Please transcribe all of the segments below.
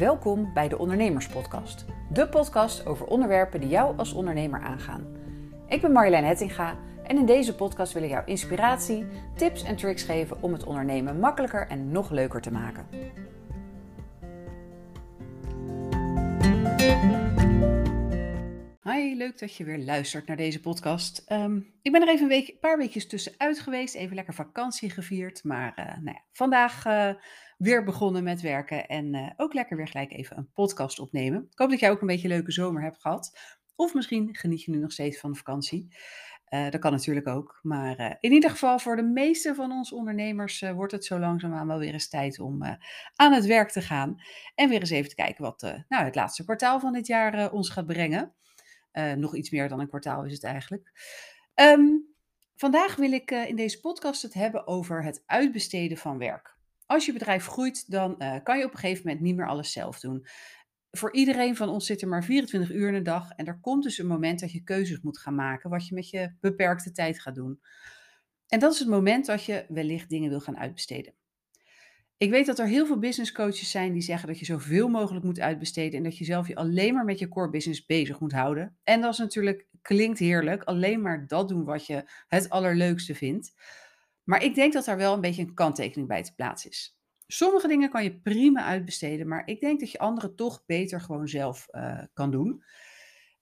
Welkom bij de Ondernemerspodcast. De podcast over onderwerpen die jou als ondernemer aangaan. Ik ben Marjolein Hettinga en in deze podcast wil ik jou inspiratie, tips en tricks geven om het ondernemen makkelijker en nog leuker te maken. Hi, leuk dat je weer luistert naar deze podcast. Ehm, ik ben er even een, week, paar weekjes tussenuit geweest, even lekker vakantie gevierd. Maar uh, nou ja, vandaag uh, weer begonnen met werken en uh, ook lekker weer gelijk even een podcast opnemen. Ik hoop dat jij ook een beetje een leuke zomer hebt gehad. Of misschien geniet je nu nog steeds van de vakantie. dat kan natuurlijk ook. Maar in ieder geval voor de meeste van ons ondernemers wordt het zo langzaamaan wel weer eens tijd om aan het werk te gaan. En weer eens even te kijken wat nou, het laatste kwartaal van dit jaar ons gaat brengen. Nog iets meer dan een kwartaal is het eigenlijk. Um, vandaag wil ik in deze podcast het hebben over het uitbesteden van werk. Als je bedrijf groeit, dan uh, kan je op een gegeven moment niet meer alles zelf doen. Voor iedereen van ons zit er maar 24 uur in een dag. En er komt dus een moment dat je keuzes moet gaan maken. Wat je met je beperkte tijd gaat doen. En dat is het moment dat je wellicht dingen wil gaan uitbesteden. Ik weet dat er heel veel business coaches zijn die zeggen dat je zoveel mogelijk moet uitbesteden en dat je zelf je alleen maar met je core business bezig moet houden. En dat is natuurlijk, klinkt heerlijk, alleen maar dat doen wat je het allerleukste vindt. Maar ik denk dat daar wel een beetje een kanttekening bij te plaatsen is. Sommige dingen kan je prima uitbesteden, maar ik denk dat je andere toch beter gewoon zelf uh, kan doen.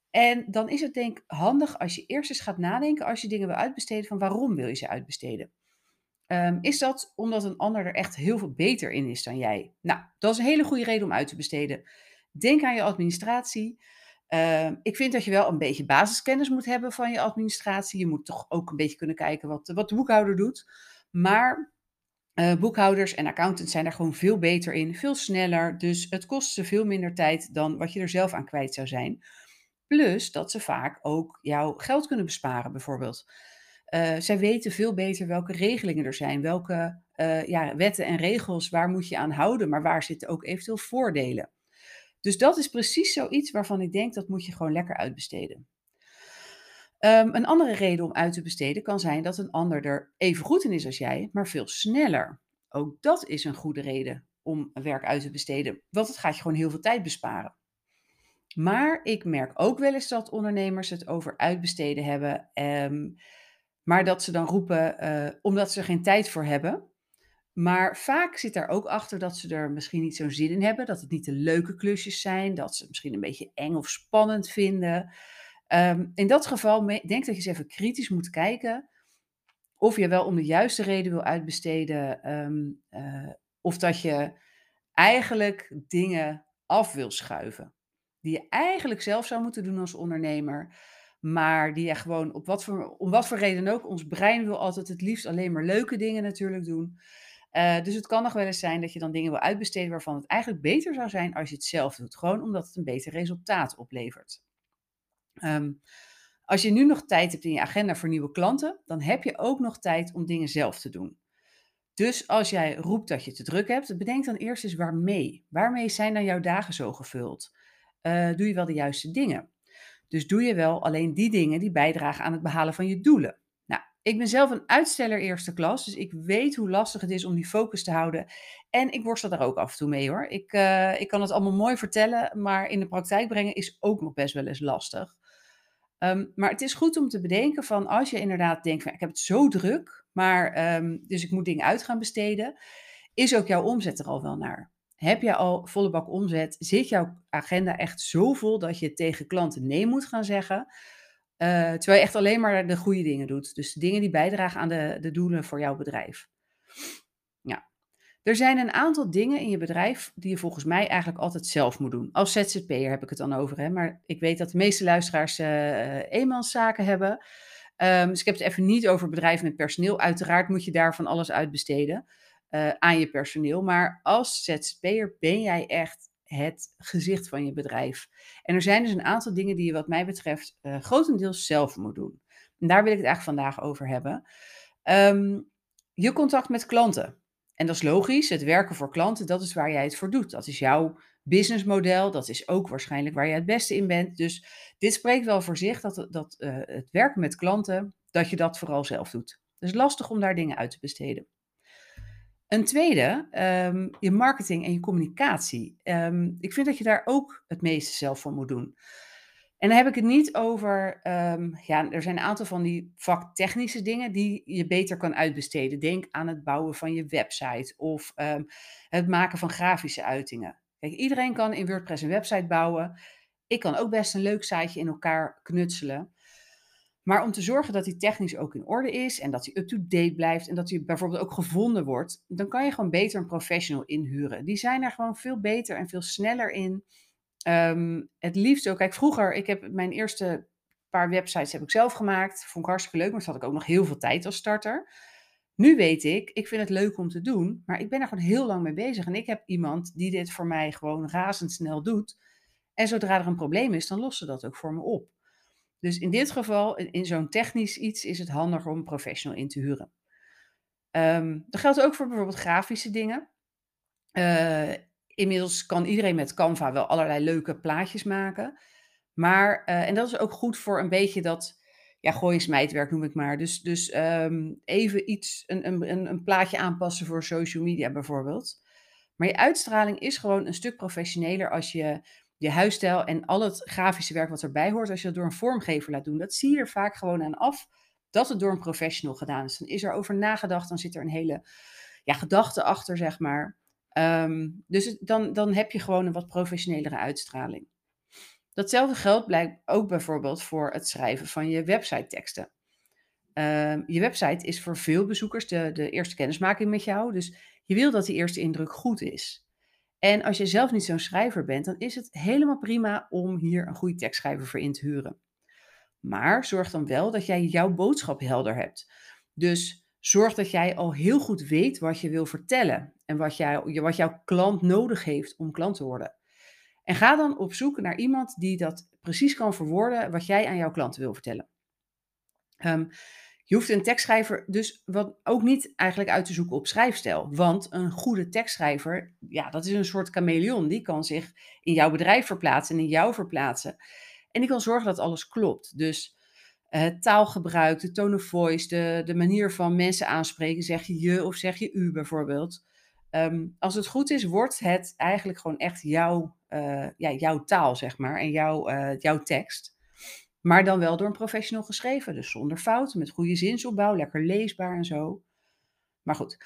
En dan is het denk ik handig als je eerst eens gaat nadenken als je dingen wil uitbesteden van waarom wil je ze uitbesteden. Um, is dat omdat een ander er echt heel veel beter in is dan jij? Nou, dat is een hele goede reden om uit te besteden. Denk aan je administratie. Uh, ik vind dat je wel een beetje basiskennis moet hebben van je administratie. Je moet toch ook een beetje kunnen kijken wat, wat de boekhouder doet. Maar uh, boekhouders en accountants zijn daar gewoon veel beter in, veel sneller. Dus het kost ze veel minder tijd dan wat je er zelf aan kwijt zou zijn. Plus dat ze vaak ook jouw geld kunnen besparen, bijvoorbeeld. Uh, zij weten veel beter welke regelingen er zijn, welke uh, ja, wetten en regels, waar moet je aan houden, maar waar zitten ook eventueel voordelen. Dus dat is precies zoiets waarvan ik denk dat moet je gewoon lekker uitbesteden. Um, een andere reden om uit te besteden kan zijn dat een ander er even goed in is als jij, maar veel sneller. Ook dat is een goede reden om werk uit te besteden, want het gaat je gewoon heel veel tijd besparen. Maar ik merk ook wel eens dat ondernemers het over uitbesteden hebben. Um, maar dat ze dan roepen uh, omdat ze er geen tijd voor hebben. Maar vaak zit daar ook achter dat ze er misschien niet zo'n zin in hebben. Dat het niet de leuke klusjes zijn. Dat ze het misschien een beetje eng of spannend vinden. Um, in dat geval denk dat je eens even kritisch moet kijken. Of je wel om de juiste reden wil uitbesteden. Um, uh, of dat je eigenlijk dingen af wil schuiven. Die je eigenlijk zelf zou moeten doen als ondernemer. Maar die ja gewoon op wat voor, om wat voor reden ook, ons brein wil altijd het liefst alleen maar leuke dingen natuurlijk doen. Uh, dus het kan nog wel eens zijn dat je dan dingen wil uitbesteden waarvan het eigenlijk beter zou zijn als je het zelf doet. Gewoon omdat het een beter resultaat oplevert. Um, als je nu nog tijd hebt in je agenda voor nieuwe klanten, dan heb je ook nog tijd om dingen zelf te doen. Dus als jij roept dat je te druk hebt, bedenk dan eerst eens waarmee. Waarmee zijn dan jouw dagen zo gevuld? Uh, doe je wel de juiste dingen? Dus doe je wel alleen die dingen die bijdragen aan het behalen van je doelen. Ik ben zelf een uitsteller eerste klas, dus ik weet hoe lastig het is om die focus te houden. En ik worstel daar ook af en toe mee hoor. Ik, uh, ik kan het allemaal mooi vertellen, maar in de praktijk brengen is ook nog best wel eens lastig. Um, maar het is goed om te bedenken van als je inderdaad denkt van ik heb het zo druk, maar um, dus ik moet dingen uit gaan besteden, is ook jouw omzet er al wel naar. Heb je al volle bak omzet? Zit jouw agenda echt zo vol dat je tegen klanten nee moet gaan zeggen? Uh, terwijl je echt alleen maar de goede dingen doet. Dus dingen die bijdragen aan de, de doelen voor jouw bedrijf. Ja. Er zijn een aantal dingen in je bedrijf die je volgens mij eigenlijk altijd zelf moet doen. Als ZZP'er heb ik het dan over. Hè? Maar ik weet dat de meeste luisteraars uh, eenmanszaken hebben. Um, dus ik heb het even niet over bedrijven met personeel. Uiteraard moet je daar van alles uitbesteden aan je personeel. Maar als ZZP'er ben jij echt het gezicht van je bedrijf. En er zijn dus een aantal dingen die je wat mij betreft uh, grotendeels zelf moet doen. En daar wil ik het eigenlijk vandaag over hebben. Um, je contact met klanten. En dat is logisch, het werken voor klanten, dat is waar jij het voor doet. Dat is jouw businessmodel, dat is ook waarschijnlijk waar je het beste in bent. Dus dit spreekt wel voor zich dat, dat uh, het werken met klanten, dat je dat vooral zelf doet. Dus lastig om daar dingen uit te besteden. Een tweede, ehm, je marketing en je communicatie. Ehm, ik vind dat je daar ook het meeste zelf voor moet doen. En dan heb ik het niet over, ehm, ja, er zijn een aantal van die vaktechnische dingen die je beter kan uitbesteden. Denk aan het bouwen van je website of het maken van grafische uitingen. Kijk, iedereen kan in WordPress een website bouwen. Ik kan ook best een leuk siteje in elkaar knutselen. Maar om te zorgen dat die technisch ook in orde is en dat hij up-to-date blijft en dat hij bijvoorbeeld ook gevonden wordt, dan kan je gewoon beter een professional inhuren. Die zijn er gewoon veel beter en veel sneller in. Um, het liefst ook, kijk, vroeger, ik heb mijn eerste paar websites heb ik zelf gemaakt. Vond ik hartstikke leuk, maar had ik ook nog heel veel tijd als starter. Nu weet ik, ik vind het leuk om te doen, maar ik ben er gewoon heel lang mee bezig. En ik heb iemand die dit voor mij gewoon razendsnel doet. En zodra er een probleem is, dan lost ze dat ook voor me op. Dus in dit geval, in zo'n technisch iets, is het handiger om een professional in te huren. Um, dat geldt ook voor bijvoorbeeld grafische dingen. Uh, inmiddels kan iedereen met Canva wel allerlei leuke plaatjes maken. Maar, uh, en dat is ook goed voor een beetje dat, ja, gooi smijtwerk noem ik maar. Dus, dus um, even iets, een, een, een plaatje aanpassen voor social media bijvoorbeeld. Maar je uitstraling is gewoon een stuk professioneler als je je huisstijl en al het grafische werk wat erbij hoort, als je dat door een vormgever laat doen, dat zie je er vaak gewoon aan af dat het door een professional gedaan is. Dan is er over nagedacht, dan zit er een hele ja, gedachte achter, zeg maar. Um, dus dan, dan heb je gewoon een wat professionelere uitstraling. Datzelfde geldt blijkt ook bijvoorbeeld voor het schrijven van je website teksten. Um, je website is voor veel bezoekers de, de eerste kennismaking met jou, dus je wil dat die eerste indruk goed is. En als je zelf niet zo'n schrijver bent, dan is het helemaal prima om hier een goede tekstschrijver voor in te huren. Maar zorg dan wel dat jij jouw boodschap helder hebt. Dus zorg dat jij al heel goed weet wat je wil vertellen en wat, jij, wat jouw klant nodig heeft om klant te worden. En ga dan op zoek naar iemand die dat precies kan verwoorden wat jij aan jouw klanten wil vertellen. Um, je hoeft een tekstschrijver dus wat ook niet eigenlijk uit te zoeken op schrijfstijl. Want een goede tekstschrijver, ja, dat is een soort chameleon. Die kan zich in jouw bedrijf verplaatsen en in jou verplaatsen. En die kan zorgen dat alles klopt. Dus uh, taalgebruik, de tone of voice, de, de manier van mensen aanspreken. Zeg je je of zeg je u bijvoorbeeld. Um, als het goed is, wordt het eigenlijk gewoon echt jouw, uh, ja, jouw taal, zeg maar. En jouw, uh, jouw tekst. Maar dan wel door een professional geschreven. Dus zonder fouten, met goede zinsopbouw, lekker leesbaar en zo. Maar goed,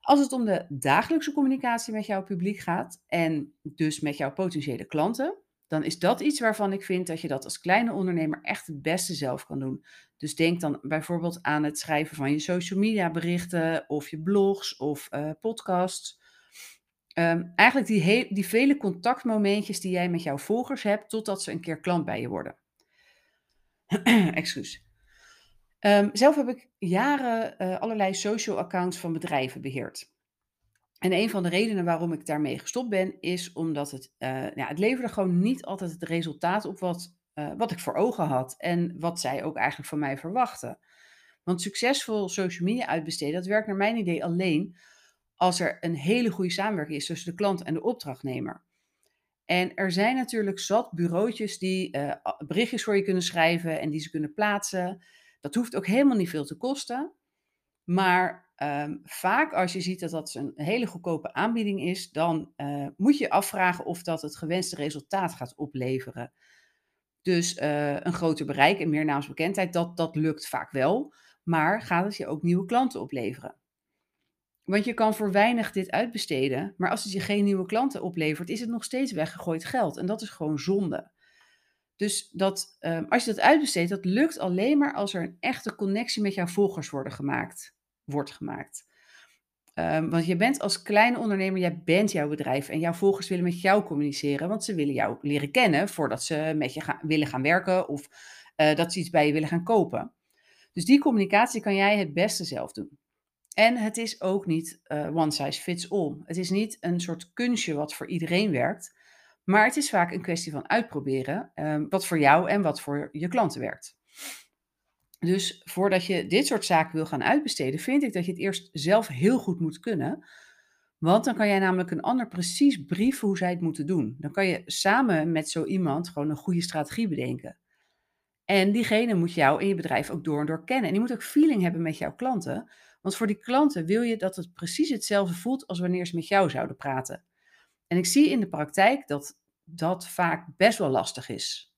als het om de dagelijkse communicatie met jouw publiek gaat en dus met jouw potentiële klanten, dan is dat iets waarvan ik vind dat je dat als kleine ondernemer echt het beste zelf kan doen. Dus denk dan bijvoorbeeld aan het schrijven van je social media berichten of je blogs of uh, podcasts. Um, eigenlijk die, die vele contactmomentjes die jij met jouw volgers hebt totdat ze een keer klant bij je worden. Excuus. Um, zelf heb ik jaren uh, allerlei social accounts van bedrijven beheerd. En een van de redenen waarom ik daarmee gestopt ben, is omdat het, uh, ja, het leverde gewoon niet altijd het resultaat op wat, uh, wat ik voor ogen had. En wat zij ook eigenlijk van mij verwachten. Want succesvol social media uitbesteden, dat werkt naar mijn idee alleen als er een hele goede samenwerking is tussen de klant en de opdrachtnemer. En er zijn natuurlijk zat bureautjes die uh, berichtjes voor je kunnen schrijven en die ze kunnen plaatsen. Dat hoeft ook helemaal niet veel te kosten. Maar um, vaak als je ziet dat dat een hele goedkope aanbieding is, dan uh, moet je afvragen of dat het gewenste resultaat gaat opleveren. Dus uh, een groter bereik en meer naamsbekendheid, dat, dat lukt vaak wel. Maar gaat het je ook nieuwe klanten opleveren? Want je kan voor weinig dit uitbesteden, maar als het je geen nieuwe klanten oplevert, is het nog steeds weggegooid geld. En dat is gewoon zonde. Dus dat, um, als je dat uitbesteedt, dat lukt alleen maar als er een echte connectie met jouw volgers worden gemaakt, wordt gemaakt. Um, want je bent als kleine ondernemer, jij bent jouw bedrijf en jouw volgers willen met jou communiceren, want ze willen jou leren kennen voordat ze met je willen gaan werken of uh, dat ze iets bij je willen gaan kopen. Dus die communicatie kan jij het beste zelf doen. En het is ook niet uh, one size fits all. Het is niet een soort kunstje wat voor iedereen werkt. Maar het is vaak een kwestie van uitproberen um, wat voor jou en wat voor je klanten werkt. Dus voordat je dit soort zaken wil gaan uitbesteden, vind ik dat je het eerst zelf heel goed moet kunnen. Want dan kan jij namelijk een ander precies brieven hoe zij het moeten doen. Dan kan je samen met zo iemand gewoon een goede strategie bedenken. En diegene moet jou en je bedrijf ook door en door kennen. En die moet ook feeling hebben met jouw klanten. Want voor die klanten wil je dat het precies hetzelfde voelt als wanneer ze met jou zouden praten. En ik zie in de praktijk dat dat vaak best wel lastig is.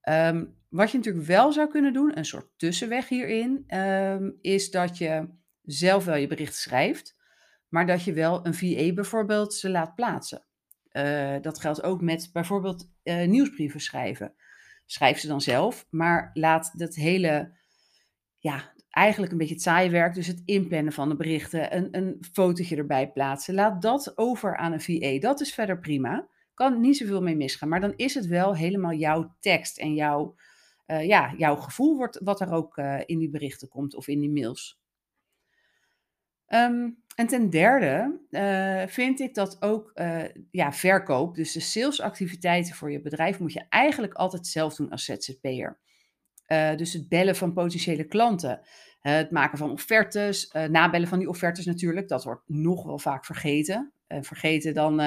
Ehm, wat je natuurlijk wel zou kunnen doen, een soort tussenweg hierin, ehm, is dat je zelf wel je bericht schrijft, maar dat je wel een VA bijvoorbeeld ze laat plaatsen. Uh, dat geldt ook met bijvoorbeeld uh, nieuwsbrieven schrijven. Schrijf ze dan zelf, maar laat dat hele, ja, eigenlijk een beetje het saaie werk, dus het inplannen van de berichten, een, een fotootje erbij plaatsen. Laat dat over aan een VA. Dat is verder prima. Kan niet zoveel mee misgaan, maar dan is het wel helemaal jouw tekst en jouw, uh, ja, jouw gevoel wordt, wat er ook in die berichten komt of in die mails. Um, en ten derde uh, vind ik dat ook ja, verkoop, dus de salesactiviteiten voor je bedrijf, moet je eigenlijk altijd zelf doen als ZZP'er. Dus het bellen van potentiële klanten, het maken van offertes, nabellen van die offertes natuurlijk, dat wordt nog wel vaak vergeten. vergeten dan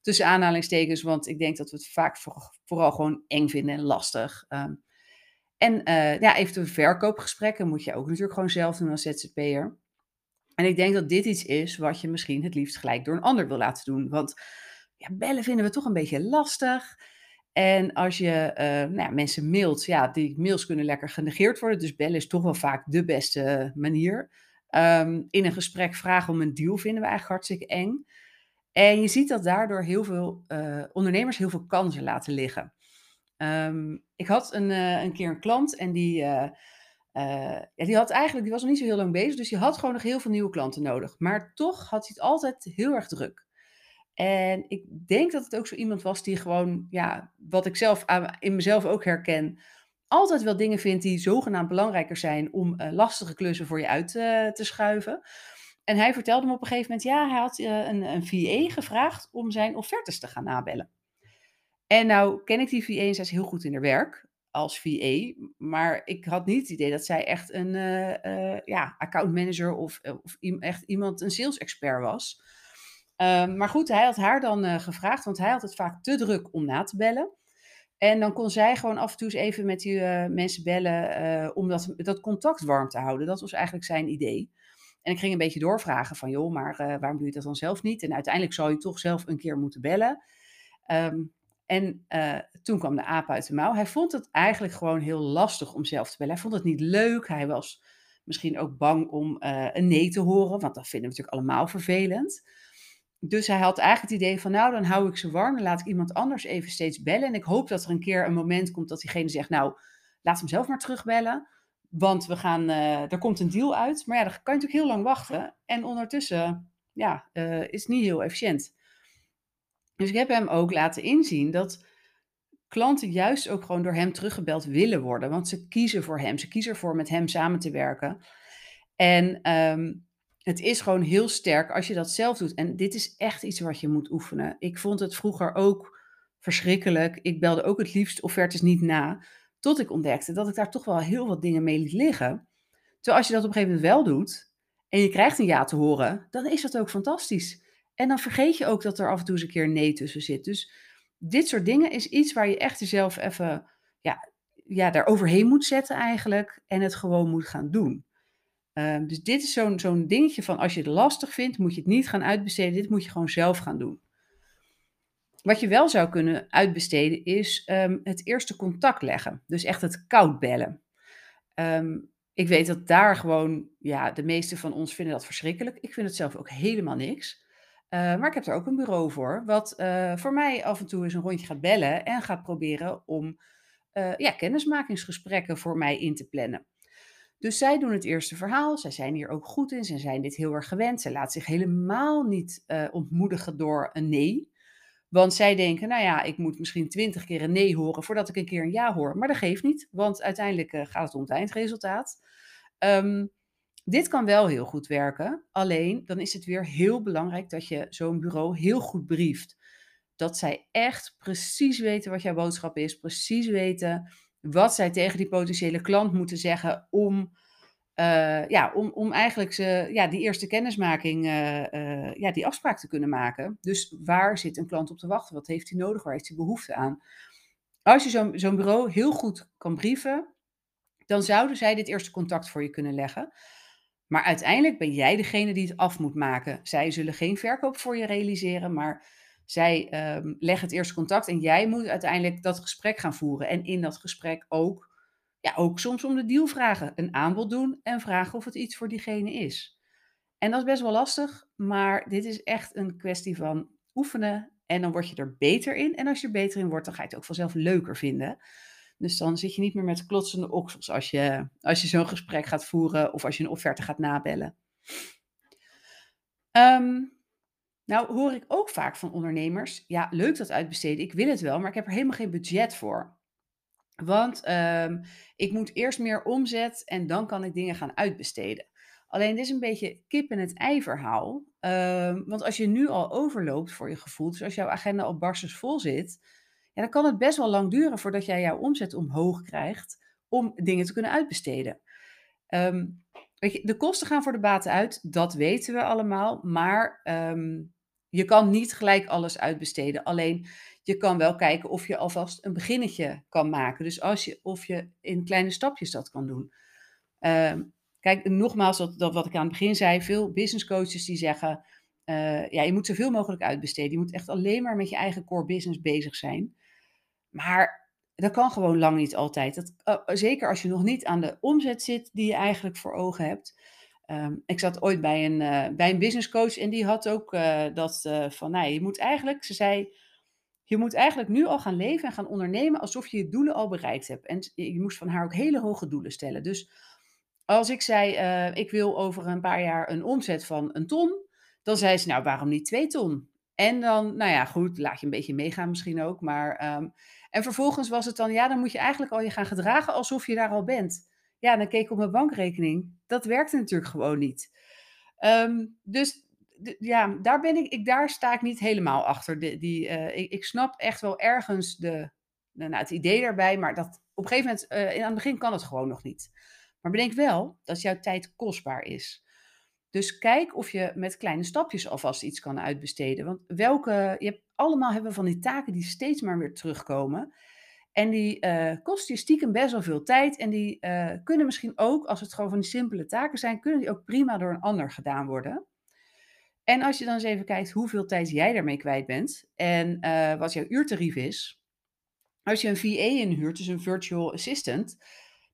tussen aanhalingstekens, want ik denk dat we het vaak voor, vooral gewoon eng vinden en lastig. Um, en ja, eventueel verkoopgesprekken moet je ook natuurlijk gewoon zelf doen als ZZP'er. En ik denk dat dit iets is wat je misschien het liefst gelijk door een ander wil laten doen. Want ja, bellen vinden we toch een beetje lastig. En als je uh, nou mensen mailt, ja, die mails kunnen lekker genegeerd worden. Dus bellen is toch wel vaak de beste manier. Um, in een gesprek vragen om een deal vinden we eigenlijk hartstikke eng. En je ziet dat daardoor heel veel uh, ondernemers heel veel kansen laten liggen. Um, ik had een, een keer een klant en die ja, die had eigenlijk, die was nog niet zo heel lang bezig, dus die had gewoon nog heel veel nieuwe klanten nodig. Maar toch had hij het altijd heel erg druk. En ik denk dat het ook zo iemand was die gewoon, ja, wat ik zelf in mezelf ook herken, altijd wel dingen vindt die zogenaamd belangrijker zijn om uh, lastige klussen voor je uit te schuiven. En hij vertelde me op een gegeven moment, ja, hij had een, een VA gevraagd om zijn offertes te gaan nabellen. En nou ken ik die VA en zij is heel goed in haar werk als VA. Maar ik had niet het idee dat zij echt een uh, ja, accountmanager of, eh, of echt iemand, een sales expert was. Um, maar goed, hij had haar dan uh, gevraagd, want hij had het vaak te druk om na te bellen. En dan kon zij gewoon af en toe eens even met die mensen bellen om dat, dat contact warm te houden. Dat was eigenlijk zijn idee. En ik ging een beetje doorvragen van, joh, maar waarom doe je dat dan zelf niet? En uiteindelijk zou je toch zelf een keer moeten bellen. Um, en toen kwam de aap uit de mouw. Hij vond het eigenlijk gewoon heel lastig om zelf te bellen. Hij vond het niet leuk. Hij was misschien ook bang om een nee te horen, want dat vinden we natuurlijk allemaal vervelend. Dus hij had eigenlijk het idee van, nou, dan hou ik ze warm, dan laat ik iemand anders even steeds bellen. En ik hoop dat er een keer een moment komt dat diegene zegt, nou, laat hem zelf maar terugbellen, want we gaan, uh, er komt een deal uit. Maar ja, dan kan je natuurlijk heel lang wachten. En ondertussen, ja, is het niet heel efficiënt. Dus ik heb hem ook laten inzien dat klanten juist ook gewoon door hem teruggebeld willen worden. Want ze kiezen voor hem. Ze kiezen ervoor met hem samen te werken. En um, het is gewoon heel sterk als je dat zelf doet. En dit is echt iets wat je moet oefenen. Ik vond het vroeger ook verschrikkelijk. Ik belde ook het liefst offertes niet na. Tot ik ontdekte dat ik daar toch wel heel wat dingen mee liet liggen. Terwijl als je dat op een gegeven moment wel doet en je krijgt een ja te horen, dan is dat ook fantastisch. En dan vergeet je ook dat er af en toe eens een keer nee tussen zit. Dus dit soort dingen is iets waar je echt jezelf even ja, ja, daar overheen moet zetten eigenlijk. En het gewoon moet gaan doen. Uh, dus dit is zo'n dingetje van als je het lastig vindt, moet je het niet gaan uitbesteden. Dit moet je gewoon zelf gaan doen. Wat je wel zou kunnen uitbesteden is um, het eerste contact leggen. Dus echt het koud bellen. Um, ik weet dat daar gewoon, ja, de meeste van ons vinden dat verschrikkelijk. Ik vind het zelf ook helemaal niks. Maar ik heb er ook een bureau voor, wat uh, voor mij af en toe eens een rondje gaat bellen en gaat proberen om uh, ja, kennismakingsgesprekken voor mij in te plannen. Dus zij doen het eerste verhaal, zij zijn hier ook goed in, ze zijn dit heel erg gewend. Ze laten zich helemaal niet ontmoedigen door een nee. Want zij denken, nou ja, ik moet misschien twintig keer een nee horen voordat ik een keer een ja hoor. Maar dat geeft niet, want uiteindelijk gaat het om het eindresultaat. Um, dit kan wel heel goed werken, alleen dan is het weer heel belangrijk dat je zo'n bureau heel goed brieft. Dat zij echt precies weten wat jouw boodschap is, precies weten wat zij tegen die potentiële klant moeten zeggen om, uh, ja, om, om eigenlijk ze, ja, die eerste kennismaking, uh, uh, ja, die afspraak te kunnen maken. Dus waar zit een klant op te wachten? Wat heeft hij nodig? Waar heeft hij behoefte aan? Als je zo'n zo'n bureau heel goed kan brieven, dan zouden zij dit eerste contact voor je kunnen leggen. Maar uiteindelijk ben jij degene die het af moet maken. Zij zullen geen verkoop voor je realiseren, maar zij um, leggen het eerste contact en jij moet uiteindelijk dat gesprek gaan voeren. En in dat gesprek ook, ja, ook soms om de deal vragen. Een aanbod doen en vragen of het iets voor diegene is. En dat is best wel lastig, maar dit is echt een kwestie van oefenen en dan word je er beter in. En als je er beter in wordt, dan ga je het ook vanzelf leuker vinden. Dus dan zit je niet meer met klotsende oksels als je, als je zo'n gesprek gaat voeren of als je een offerte gaat nabellen. Ehm, nou hoor ik ook vaak van ondernemers, ja leuk dat uitbesteden, ik wil het wel, maar ik heb er helemaal geen budget voor. Want um, ik moet eerst meer omzet en dan kan ik dingen gaan uitbesteden. Alleen dit is een beetje kip en het ei verhaal. Ehm, want als je nu al overloopt voor je gevoel, dus als jouw agenda al barstens vol zit, ja, dan kan het best wel lang duren voordat jij jouw omzet omhoog krijgt om dingen te kunnen uitbesteden. Ehm, weet je, de kosten gaan voor de baten uit, dat weten we allemaal. Maar ehm, je kan niet gelijk alles uitbesteden. Alleen je kan wel kijken of je alvast een beginnetje kan maken. Dus als je, of je in kleine stapjes dat kan doen. Um, Kijk, nogmaals, dat, dat wat ik aan het begin zei, veel business coaches die zeggen, uh, ja, je moet zoveel mogelijk uitbesteden. Je moet echt alleen maar met je eigen core business bezig zijn. Maar dat kan gewoon lang niet altijd. Dat, uh, zeker als je nog niet aan de omzet zit die je eigenlijk voor ogen hebt. Um, ik zat ooit bij een, uh, bij een business coach en die had ook dat van, nou, je moet eigenlijk, ze zei, je moet eigenlijk nu al gaan leven en gaan ondernemen alsof je je doelen al bereikt hebt. En je moest van haar ook hele hoge doelen stellen. Dus als ik zei, ik wil over een paar jaar een omzet van een ton, dan zei ze, nou waarom niet twee ton? En dan, nou ja, goed, laat je een beetje meegaan misschien ook. Maar, um, en vervolgens was het dan, ja, dan moet je eigenlijk al je gaan gedragen alsof je daar al bent. Ja, dan keek ik op mijn bankrekening. Dat werkte natuurlijk gewoon niet. Um, dus ja, daar, ben ik, ik, daar sta ik niet helemaal achter. De, die, uh, ik, ik, snap echt wel ergens de, nou, het idee daarbij, maar dat, op een gegeven moment, uh, aan het begin kan het gewoon nog niet. Maar bedenk wel dat jouw tijd kostbaar is. Dus kijk of je met kleine stapjes alvast iets kan uitbesteden. Want welke, je hebt allemaal hebben van die taken die steeds maar weer terugkomen. En die uh, kosten je stiekem best wel veel tijd. En die uh, kunnen misschien ook, als het gewoon van die simpele taken zijn, kunnen die ook prima door een ander gedaan worden. En als je dan eens even kijkt hoeveel tijd jij daarmee kwijt bent en uh, wat jouw uurtarief is. Als je een VA inhuurt, dus een virtual assistant,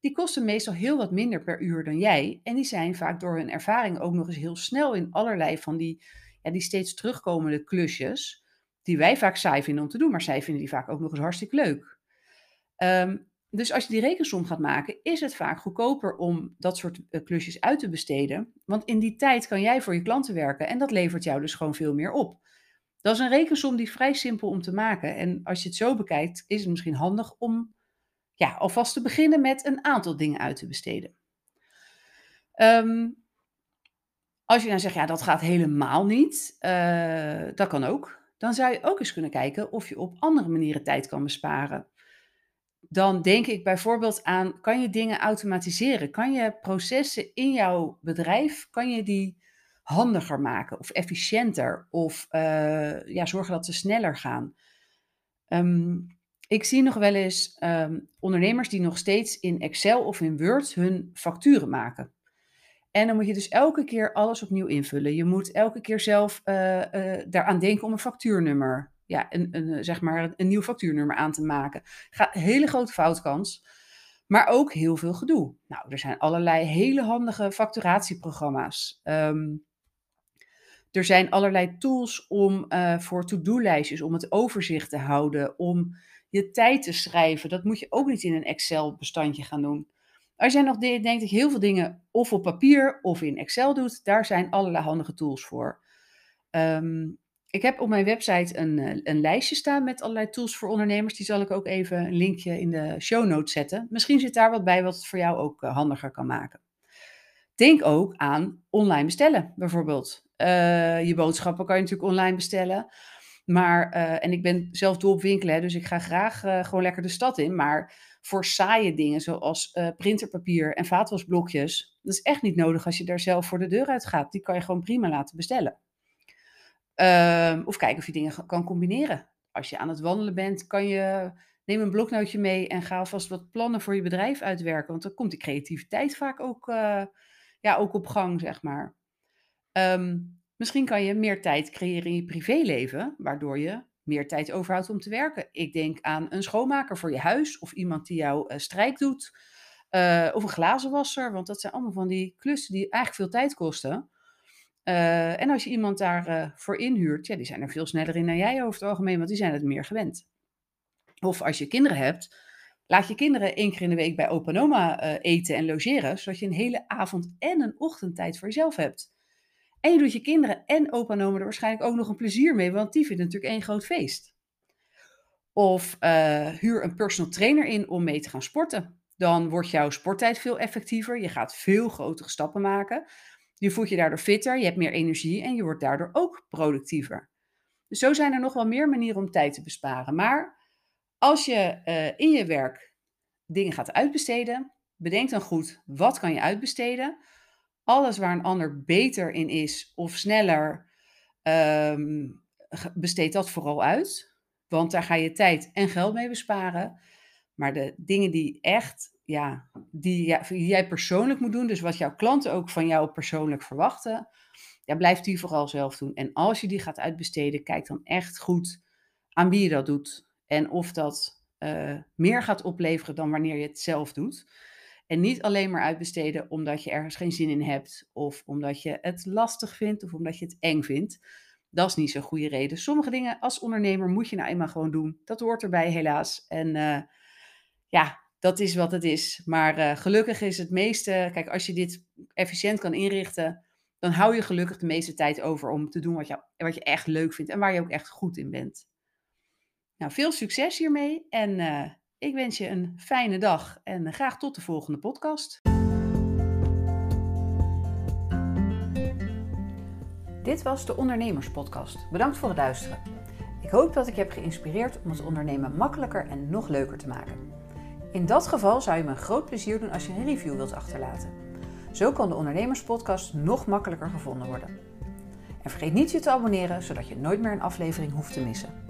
die kosten meestal heel wat minder per uur dan jij. En die zijn vaak door hun ervaring ook nog eens heel snel in allerlei van die, ja, die steeds terugkomende klusjes. Die wij vaak saai vinden om te doen, maar zij vinden die vaak ook nog eens hartstikke leuk. Um, dus als je die rekensom gaat maken, is het vaak goedkoper om dat soort uh, klusjes uit te besteden. Want in die tijd kan jij voor je klanten werken en dat levert jou dus gewoon veel meer op. Dat is een rekensom die vrij simpel om te maken. En als je het zo bekijkt, is het misschien handig om ja, alvast te beginnen met een aantal dingen uit te besteden. Um, als je dan zegt, ja, dat gaat helemaal niet, uh, dat kan ook. Dan zou je ook eens kunnen kijken of je op andere manieren tijd kan besparen. Dan denk ik bijvoorbeeld aan, kan je dingen automatiseren? Kan je processen in jouw bedrijf, kan je die handiger maken of efficiënter? Of uh, ja, zorgen dat ze sneller gaan? Um, ik zie nog wel eens um, ondernemers die nog steeds in Excel of in Word hun facturen maken. En dan moet je dus elke keer alles opnieuw invullen. Je moet elke keer zelf uh, uh, daaraan denken om een factuurnummer, ja, een, een, zeg maar een nieuw factuurnummer aan te maken. Gaat hele grote foutkans, maar ook heel veel gedoe. Nou, er zijn allerlei hele handige facturatieprogramma's. Um, er zijn allerlei tools om uh, voor to-do-lijstjes, om het overzicht te houden, om je tijd te schrijven. Dat moet je ook niet in een Excel-bestandje gaan doen. Als jij nog dat je heel veel dingen of op papier of in Excel doet, daar zijn allerlei handige tools voor. Um, ik heb op mijn website een, eh, een lijstje staan met allerlei tools voor ondernemers. Die zal ik ook even een linkje in de show notes zetten. Misschien zit daar wat bij wat het voor jou ook uh, handiger kan maken. Denk ook aan online bestellen, bijvoorbeeld. Uh, je boodschappen kan je natuurlijk online bestellen. Maar, en ik ben zelf dol op winkelen, dus ik ga graag gewoon lekker de stad in. Maar voor saaie dingen zoals printerpapier en vaatwasblokjes, dat is echt niet nodig als je daar zelf voor de deur uit gaat. Die kan je gewoon prima laten bestellen. Ehm, of kijken of je dingen kan combineren. Als je aan het wandelen bent, kan je, neem een bloknootje mee en ga alvast wat plannen voor je bedrijf uitwerken. Want dan komt die creativiteit vaak ook ja, ook op gang, zeg maar. Ehm, misschien kan je meer tijd creëren in je privéleven, waardoor je meer tijd overhoudt om te werken. Ik denk aan een schoonmaker voor je huis of iemand die jou uh, strijk doet. Uh, of een glazenwasser, want dat zijn allemaal van die klussen die eigenlijk veel tijd kosten. Uh, en als je iemand daarvoor voor inhuurt, ja, die zijn er veel sneller in dan jij over het algemeen, want die zijn het meer gewend. Of als je kinderen hebt, laat je kinderen één keer in de week bij opa en oma eten en logeren, zodat je een hele avond en een ochtendtijd voor jezelf hebt. En je doet je kinderen en opa en oma er waarschijnlijk ook nog een plezier mee, want die vinden natuurlijk één groot feest. Of huur een personal trainer in om mee te gaan sporten. Dan wordt jouw sporttijd veel effectiever. Je gaat veel grotere stappen maken. Je voelt je daardoor fitter, je hebt meer energie en je wordt daardoor ook productiever. Dus zo zijn er nog wel meer manieren om tijd te besparen. Maar als je uh, in je werk dingen gaat uitbesteden, bedenk dan goed wat kan je uitbesteden alles waar een ander beter in is of sneller, um, besteed dat vooral uit. Want daar ga je tijd en geld mee besparen. Maar de dingen die echt, ja, die, jij persoonlijk moet doen, dus wat jouw klanten ook van jou persoonlijk verwachten, ja, blijf die vooral zelf doen. En als je die gaat uitbesteden, kijk dan echt goed aan wie je dat doet. En of dat uh, meer gaat opleveren dan wanneer je het zelf doet. En niet alleen maar uitbesteden omdat je ergens geen zin in hebt, of omdat je het lastig vindt, of omdat je het eng vindt. Dat is niet zo'n goede reden. Sommige dingen als ondernemer moet je nou eenmaal gewoon doen. Dat hoort erbij, helaas. En uh, ja, dat is wat het is. Maar uh, gelukkig is het meeste, kijk, als je dit efficiënt kan inrichten, dan hou je gelukkig de meeste tijd over om te doen wat je, wat je echt leuk vindt en waar je ook echt goed in bent. Nou, veel succes hiermee en uh, ik wens je een fijne dag en graag tot de volgende podcast. Dit was de Ondernemerspodcast. Bedankt voor het luisteren. Ik hoop dat ik heb geïnspireerd om het ondernemen makkelijker en nog leuker te maken. In dat geval zou je me een groot plezier doen als je een review wilt achterlaten. Zo kan de Ondernemerspodcast nog makkelijker gevonden worden. En vergeet niet je te abonneren, zodat je nooit meer een aflevering hoeft te missen.